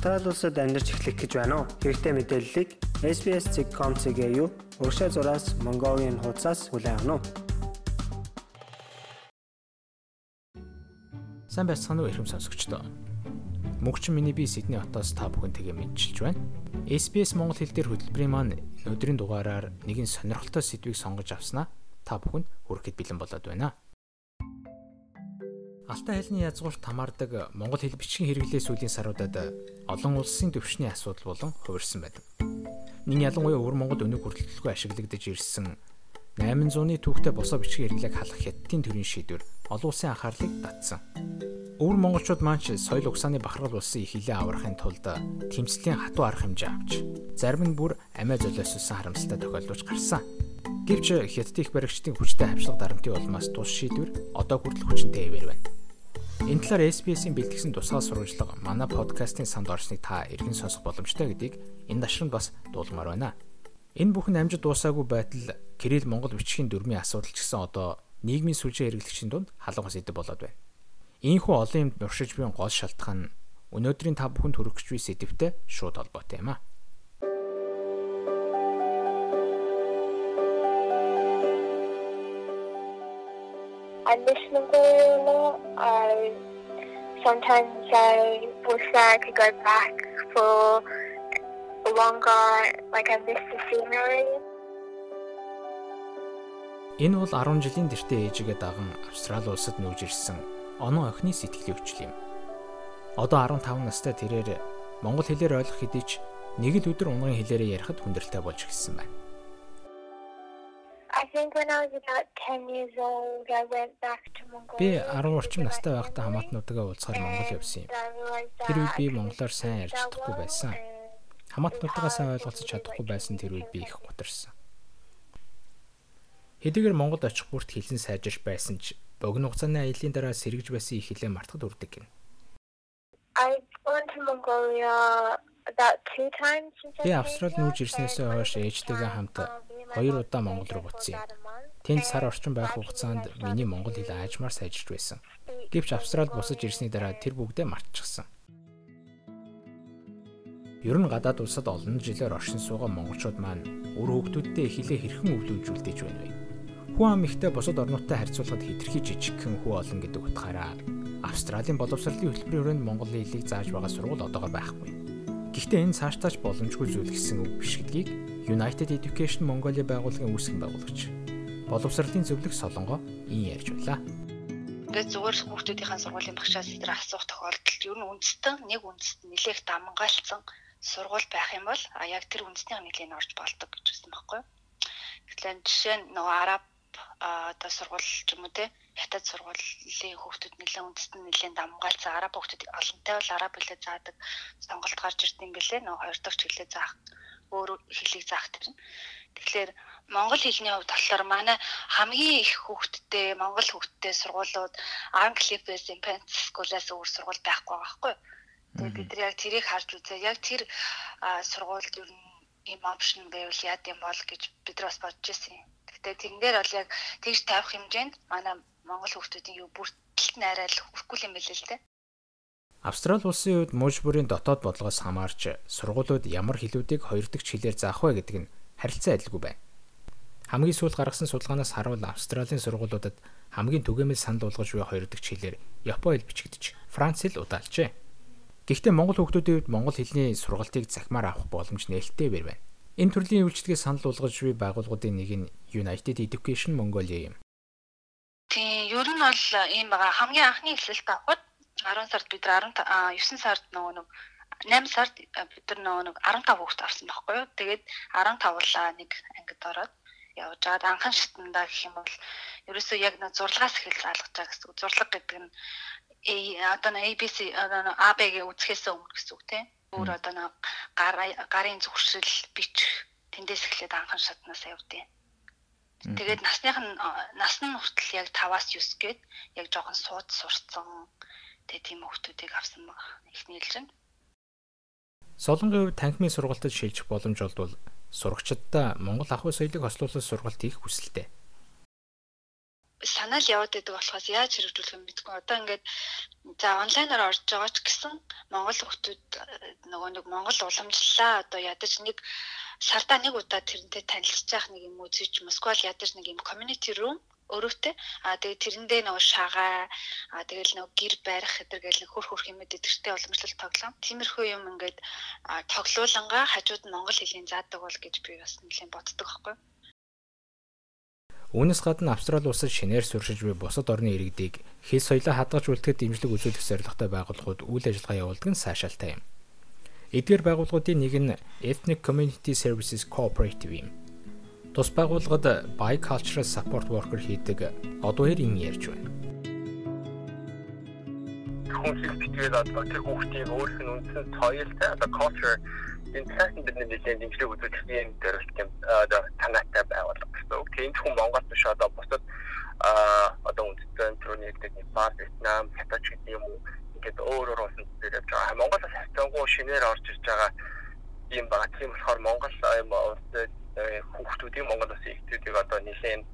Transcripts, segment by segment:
Австрали улсад амьдарч эхлэх гэж байна уу? Хэрэгтэй мэдээллийг SBS.com.cg юу? Урагшаа зураас Mongolian хуудасаас хүлээн авах нь. Сайн байцгаана уу ихэм сонсогчдоо. Мөнхчин миний би Сидней хотоос та бүхэнтэйгээ мэдчилж байна. SBS Монгол хэл дээр хөтөлбөрийн маань өнөөдрийн дугаараар нэгэн сонирхолтой сэдвийг сонгож авснаа та бүхэнд хүрэхэд бэлэн болоод байна. Алтай хэлний язгуурт хамаардаг монгол хэл бичгийн хэрэглээ сүүлийн саруудад олон улсын төвшний асуудал болон хувирсан байдаг. Нин ялангуяа өвөр Монгол өнөг хүртэлтгүй ашиглагдаж ирсэн 800-ны түүхтэй босоо бичгийн хэрэглээг халах хятадын төрийн шийдвэр олон улсын анхаарлыг татсан. Өвөр монголчууд маань соёл угсааны бахархал улсын их хилээ аврахын тулд тэмцлийн хатуу арга хэмжээ авч зарим нь бүр амиа золиоссон харамсалтай тохиолдож гарсан. Гэвч хятад их баригчдын хүчтэй хавшлага дарамтын улмаас тус шийдвэр одоо хүртэл хүчинтэй хэвээр байна. Энэ талаар SBS-ийн бэлтгэсэн тусгай сурвалжлага манай подкастын санд орсныг та эргэн сонсох боломжтой гэдгийг энэ дашранд бас дуулмаар байна. Энэ бүхэн амжид дуусаагүй байтал Кирилл Монгол бичгийн дөрмийн асуудал ч гэсэн одоо нийгмийн сүлжээ хэрэглэгчийн дунд халуугаас идэв болоод байна. Ийхүү олон юмд нуршиж буй гол шалтгаан нь өнөөдрийн та бүхэнд хүрэх гэж буй сэдвтэй шууд холбоотой юм аа. I'm listening to I sometimes I wish I could go back for longer, like I miss the scenery. Энэ бол 10 жилийн тэртээ ээжигээ даган Австрали улсад нүүж ирсэн оноо охины сэтгэлийн хүчил юм. Одоо 15 настай тэрээр монгол хэлээр ойлгох хэдий ч нэг л өдөр унган хэлээрээ ярихад хүндрэлтэй болж гисэн байна. Би 10 орчим настай байхдаа хамаатнуудаа уулзахаар Монгол явсан юм. Тэр үед би монголоор сайн ярьж чадахгүй байсан. Хамаатнуудаа сайн ойлголцож чадахгүй байсан тэр үед би их гутарсан. Хэдийгээр Монголд очих бүрт хэлсэн сайжирч байсан ч богино хугацааны аяллийн дараа сэргэж байсан их хэлээ мартахад үрдэг гин. I went to Mongolia Би Австралид нүүж ирснээс хойш ээжтэйгээ хамт хоёр удаа Монгол руу буцсан юм. Тэнд сар орчим байх хугацаанд миний монгол хэл аажмаар сайжирч байсан. Гэвч Австралид бусаж ирсний дараа тэр бүгдээ мартчихсан. Ер нь гадаад улсад олон жилээр оршин суугаа монголчууд маань өөр хүүхдүүдтэй хилээ хэрхэн өвлүүлжүүлдэж байна вэ? Хүн ам ихтэй бусад орнуудтай харьцуулахад хэтэрхий жижигхэн хүү олон гэдэг утгаараа Австралийн боловсролын хөтөлбөрийн хүрээнд монгол хэлийг зааж байгаа сургууль одоогор байхгүй. Гэхдээ энэ цааш тааж боломжгүй зүйл гэсэн үг биш гэдгийг United Education Mongolia байгууллагын үүсгэн байгуулагч боловсролын зөвлөх Солонгоо ин ярьж байлаа. Ингээд зүгээр хүүхдүүдийн сургуулийн багшаас тэр асуух тохиолдолд ер нь үндэстэн нэг үндэст нэлээх дамгаалцсан сургууль байх юм бол а яг тэр үндэстний нэлийн орж болдог гэж хэлсэн байхгүй. Тэгэхээр жишээ нь нөгөө араб одоо сургууль ч юм уу те хятад сургуулийн хүүхдүүд нэлээд үндэстэн нэлээд дамгаалцсан араб хүүхдүүд олонтой бол араб хэлээ заадаг сонголт гарч ирд юм бэлээ нөгөө хоёр дахь хэлээ заах өөр хэлийг заах тэр. Тэгэхээр монгол хэлний хувьд болохоор манай хамгийн их хүүхдтэй монгол хүүхдтэй сургуулиуд Angli Basic Pants School-аас өөр сургууль байхгүй байгаа байхгүй. Тэгээд бид нар яг тэрийг харж үзээ. Яг тэр сургуульд ер нь ийм опшн байвал яад юм бол гэж бид нар бас бодож ирсэн юм. Гэхдээ тэрнээр бол яг тэгж тавих хэмжээнд манай монгол хүүхдүүдийн юу бүртэлт нь арай л хүрхгүй юм билээ л дээ. Австрали улсын хувьд мууж бүрийн дотоод бодлогоос хамаарч сургуулиуд ямар хэлүүдийг хоёр дахь хэлээр заах вэ гэдэг нь харилцан адилгүй байна. Хамгийн сүүл гаргасан судалгаанаас харуул Австралийн сургуулиудад хамгийн түгээмэл санал болгож буй хоёр дахь хэлээр Япони хэл бичигдэж, Франц хэл удаалжээ. Гэхдээ монгол хүүхдүүдийн хувьд монгол хэлний сургалтыг захимаар авах боломж нээлттэй бэр байна. Энэ төрлийн үйлчлэгийг санал болгож буй байгууллагуудын нэг нь United Education Mongolia юм. Тийм, ер нь бол ийм байгаа. Хамгийн анхны эхлэлт авахд 10 сард бид нар 19 сард нөгөө нэг 8 сард бид нар нөгөө нэг 15 хүүхэд орсон байхгүй юу. Тэгээд 15-лаа нэг ангид ороод явж байгаад анхан шатндаа гэх юм бол ерөөсөө яг нэг зурлагаас эхэлж алгаж байгаа гэсэн үг. Зурлаг гэдэг нь одоо нэг ABC одоо AB-гээ үзэхээс өмнө гэсэн үг тийм. Өөр одоо нэг гарын зүгшрэл бичих тэндээс эхлээд анхан шатнаас явдیں۔ Тэгээд насных нь нас нь хүртэл яг 5-аас 9 гээд яг жоохон сууд сурцсан тэгээ тийм хүмүүсийг авсан байгаа. Эхний ээлжинд. Солонгийн хувьд танхимын сургалтад шилжих боломж олдвол сурагчдаа Монгол ахуй соёлыг хослуулах сургалт хийх хүсэлтэй. Санаал яваад байдаг болохоос яаж хэрэгжүүлэх юм мэдгүй. Одоо ингээд за онлайнаар орж байгаа ч гэсэн Монгол хүмүүс нөгөө нэг Монгол уламжлалаа одоо ядаж нэг сардаа нэг удаа тэрнтэй танилцж явах нэг юм зүйч Москвал ядаж нэг юм community room өрөөтэй а тэгээ тэрэндээ нөгөө шагаа а тэгэл нөгөө гэр барих гэтэр гэл хөр хөрх юмэд эдгэртэй уламжлалт тоглоом. Тиймэрхүү юм ингээд тоглоулангаа хажууд нь монгол хэлийг заадаг бол гэж би бас нэлээд боддог байхгүй. Үүнээс гадна Австрали улсад шинээр суршиж буй бусад орны иргэдийг хэл соёлоо хадгалж үлдэхэд дэмжлэг үзүүлэх зорилготой байгууллагууд үйл ажиллагаа явуулдаг нь сайшаалтай юм. Эдгээр байгууллагуудын нэг нь Ethnic Community Services Cooperative юм. Тус байгууллагад Bicultural Support Worker хийдэг одуурын ярьж байна. Хүн хэл битгээд одоо тэр хүүхдийн өөрийнх нь үндсэн соёлтой одоо culture энэ цаасан бидний нэлээд дэмжлэг үзүүлэх юм дээр тийм одоо танаатай байгууллага гэсэн. Тийм хүн Монгол биш одоо бусад одоо үндэстэн төрөний гэдэг Непал, Вьетнам, Хятад гэдэг юм уу ингээд өөр өөр улсын дээр явж байгаа. Монголоос хацангуу шинээр орж ирж байгаа юм байна. Тийм болохоор Монгол юм улсад хүүхдүүдийн Монгол улсын ихтүүдийг одоо нэлээд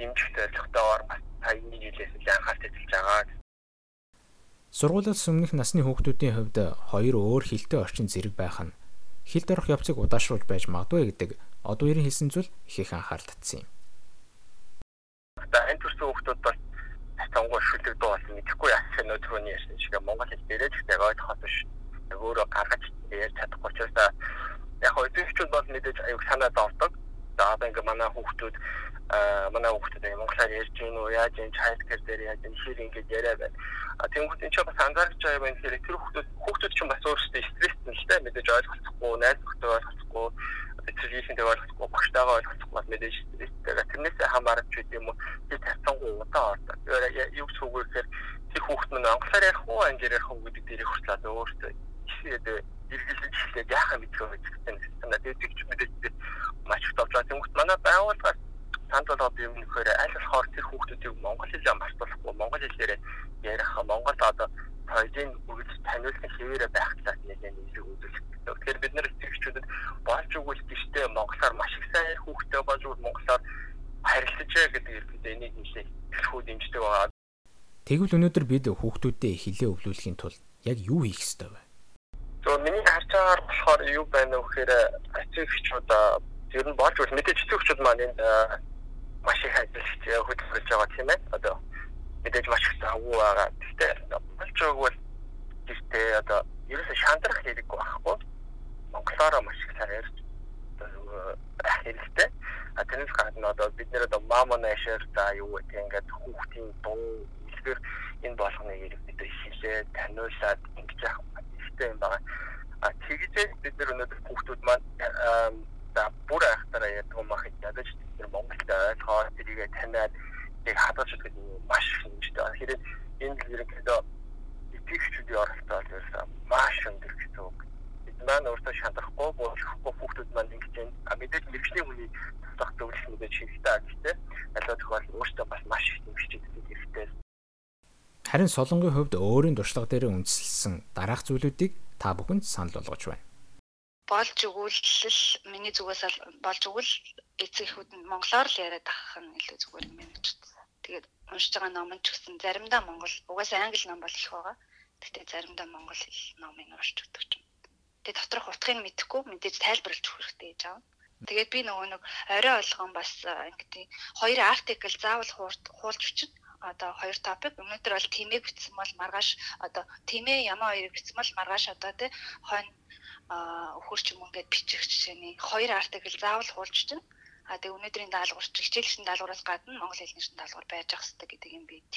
дэмжих зорилготойгоор бас саяны жилээс л анхаарал татулж байгаа. Сургуулиас өмнөх насны хүүхдүүдийн хувьд хоёр өөр хилтэй орчин зэрэг байх нь хилд орох явцыг удаашруулж байж магадгүй гэдэг одоо ерэн хэлсэн зүйл их их анхаарал татсан юм. Одоо энэ төрлийн хүмүүс бас тасангуй шүлэг дуу болсон мэдэхгүй яасан түрүүний ярьсан шиг Монгол хэл дээрээ ч гэсэн ойлгоход биш өөрөө гаргаж ярьж чадахгүй ч гэсэн яг эцэгчүүд бол мэдээж аюуг санаа зовдог. За одоо ингээ манай хүүхдүүд манай хүүхдүүд монголоор ярьж гин үү яаж энэ childcare дээр яаж энэ хэр ингэж яриа байна. А тэнгууд энэ ч бас анзаарч байгаа юм хэрэг тэр хүүхдүүд хүүхдүүд ч бас өөрсдөө стресстэй л дээ мэдээж ойлгохгүй, найз нөхдөд ойлгохгүй, эцэгийнхэнтэй ойлгохгүй, багштайгаа ойлгохгүй бас мэдээж. Тэрнээсээ хамаарч үгүй юм уу тэр тавцангуу удаа ордог. Юу ч үгүйхээр тэр хүүхд нь англиар ярих уу, англиар ярих уу гэдэг дээр хүртэл өөртөө иргэлж эхлээд яахаа мэдгүй гэсэн дээдэг ч мэдээж маш их товч байгаа. Тэнгүүт манай байгууллагаас танд болоод юм нөхөр аль болохоор тэр хүүхдүүдийг монгол хэлээр мартуулахгүй монгол хэлээр ярих монгол одоо соёлын үгж таниулсан хэвээрээ байх талаас нэлээд нэлээд үзүүлэх. Тэгэхээр бид нэр эцэгчүүдэд болж өгвөл гişтэй монголоор маш их сайн хүүхдээ болж өгвөл монголоор харилцаж гэдэг иргэд энийг нэлээд хэлхүү дэмждэг байгаа. Тэгвэл өнөөдөр бид хүүхдүүдэд хилээ өвлүүлэхийн тулд яг юу хийх ёстой вэ? зөв миний харж байгаагаар болохоор юу байна вэ гэхээр эцэгчүүд ер нь болж үл мэдээж эцэгчүүд маань энэ маш их ажиллаж хөдөлгөж байгаа тийм ээ. Одоо мэдээж маш их агуу байгаа. Гэхдээ болж бол гэхдээ одоо ерөөсөө шандрах хэрэггүй байхгүй. Монголоор маш их байх хэрэгтэй. А тэрнээс гадна одоо бид нэр одоо мама нэшэр за юу гэх ингээд хүүхдийн дуу илгээр энэ болгоны хэрэг бид хэлээ таниулаад ингэж яах хэрэгтэй юм байна. А тэгжээ бид нар өнөөдөр хүүхдүүд маань за бүр айхтараа яддаг юм ах ядаж тэр Монголд ойлгоо тэрийг таниад яг хадгалж өгөх маш их юм шүү дээ. Тэгэхээр энэ л ерөнхийдөө итгэгчдийн оролцоо ерөөсөө маш өндөр гэсэн үг. Бид маань өөртөө шалрахгүй буухгүй хүүхдүүд маань ингэж байна. Мэдээж мэрэгчлийн хүний туслах зөвлөл мэдээж хэрэгтэй гэхдээ аливаа тохиолдолд өөртөө бас маш их нэмж идэх хэрэгтэй Харин Солонгийн хувьд өөрийн туршлага дээр үндэслэсэн дараах зүйлүүдийг та бүхэнд санал болгож байна. Болж өгүүлэл миний зүгээс болж өгвөл эцэгхүүд нь монголоор л яриад авах нь илүү зүгээр юм байна гэж бодсон. Тэгээд уншиж байгаа ном ч гэсэн заримдаа монгол угаасаа англи ном бол их байгаа. Гэхдээ заримдаа монгол хэл номыг уншиж өгдөг юм. Тэгээд доторх утгыг мэдэхгүй мэдээж тайлбарлаж өгөх хэрэгтэй гэж аав. Тэгээд би нөгөө нэг орой олгон бас ингэдэг хоёр артикл заавал хуулж өчөд одоо хоёр топик өнөөдөр бол тимээ бичсэн бол маргааш одоо тимээ ямаа хоёрыг бичсэн бол маргааш одоо тий хойно өхөрч юм ингээд бичих жишээний хоёр артикл заавал хуулж чинь а тэгээ өнөөдрийн даалгавар чи хичээлшин даалгавраас гадна монгол хэлний шин даалгавар байж ах хэрэгтэй гэдэг юм бид.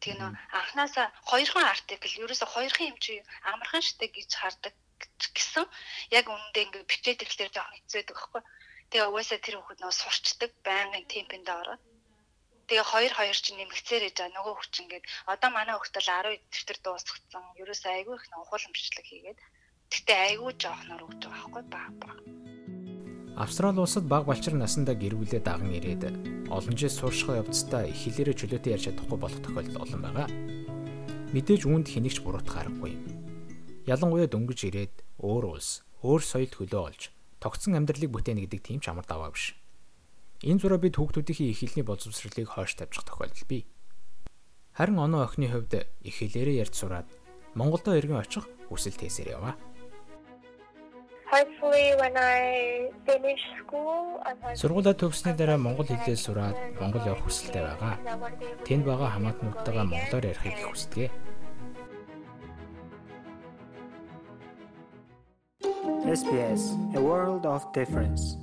Тэгээ нөө анханасаа хоёрхан артикл ерөөсө хоёрхан юм чи амархан штэ гэж хардаг гэсэн яг үүндээ ингээд бичээд ирэхлээр жоохон хэцүүдэг байхгүй. Тэгээ угаасаа тэр хүүхэд нөө сурчдаг байнгын темпэнд ороод Тэгээ хоёр хоёр чинь нэмэгцээр ээж байгаа нөгөө хүч ингээд одоо манай хөлтөл 10 дэвтэр дуусгацсан. Ерөөс айгүй их ухуулан бичлэг хийгээд тэгтээ айгүй жоохноор өгч байгаа байхгүй баг баг. Австрали улсад баг балчир насандаа гэрүүлээ даган ирээд олон жил сууршихаа явцдаа их хэлээрээ чөлөөтэй ярьж чадахгүй болох тохиолдол олон байгаа. Мэдээж үүнд хэнийгч буруутах аргагүй юм. Ялангуяа дөнгөж ирээд өөр улс, өөр соёл хөлөө олж тогтсон амьдралыг бүтээнэ гэдэг тийм ч амар даваа биш. Энэ зураа бид хүүхдүүдийн их хэлний боловсролыг хойш тавьчих тохиолдол бий. Харин оноо охины хувьд их хэлээрээ ярьж сураад Монголдо иргэн очих хүсэл тээсээр яваа. Сургуулаа төгссөний дараа монгол хэлээр сураад Монгол явах хүсэлтэй байгаа. Тэнд байгаа хамаатнуудтайгаа монголоор ярихыг их хүсдэг. SBS A World of Difference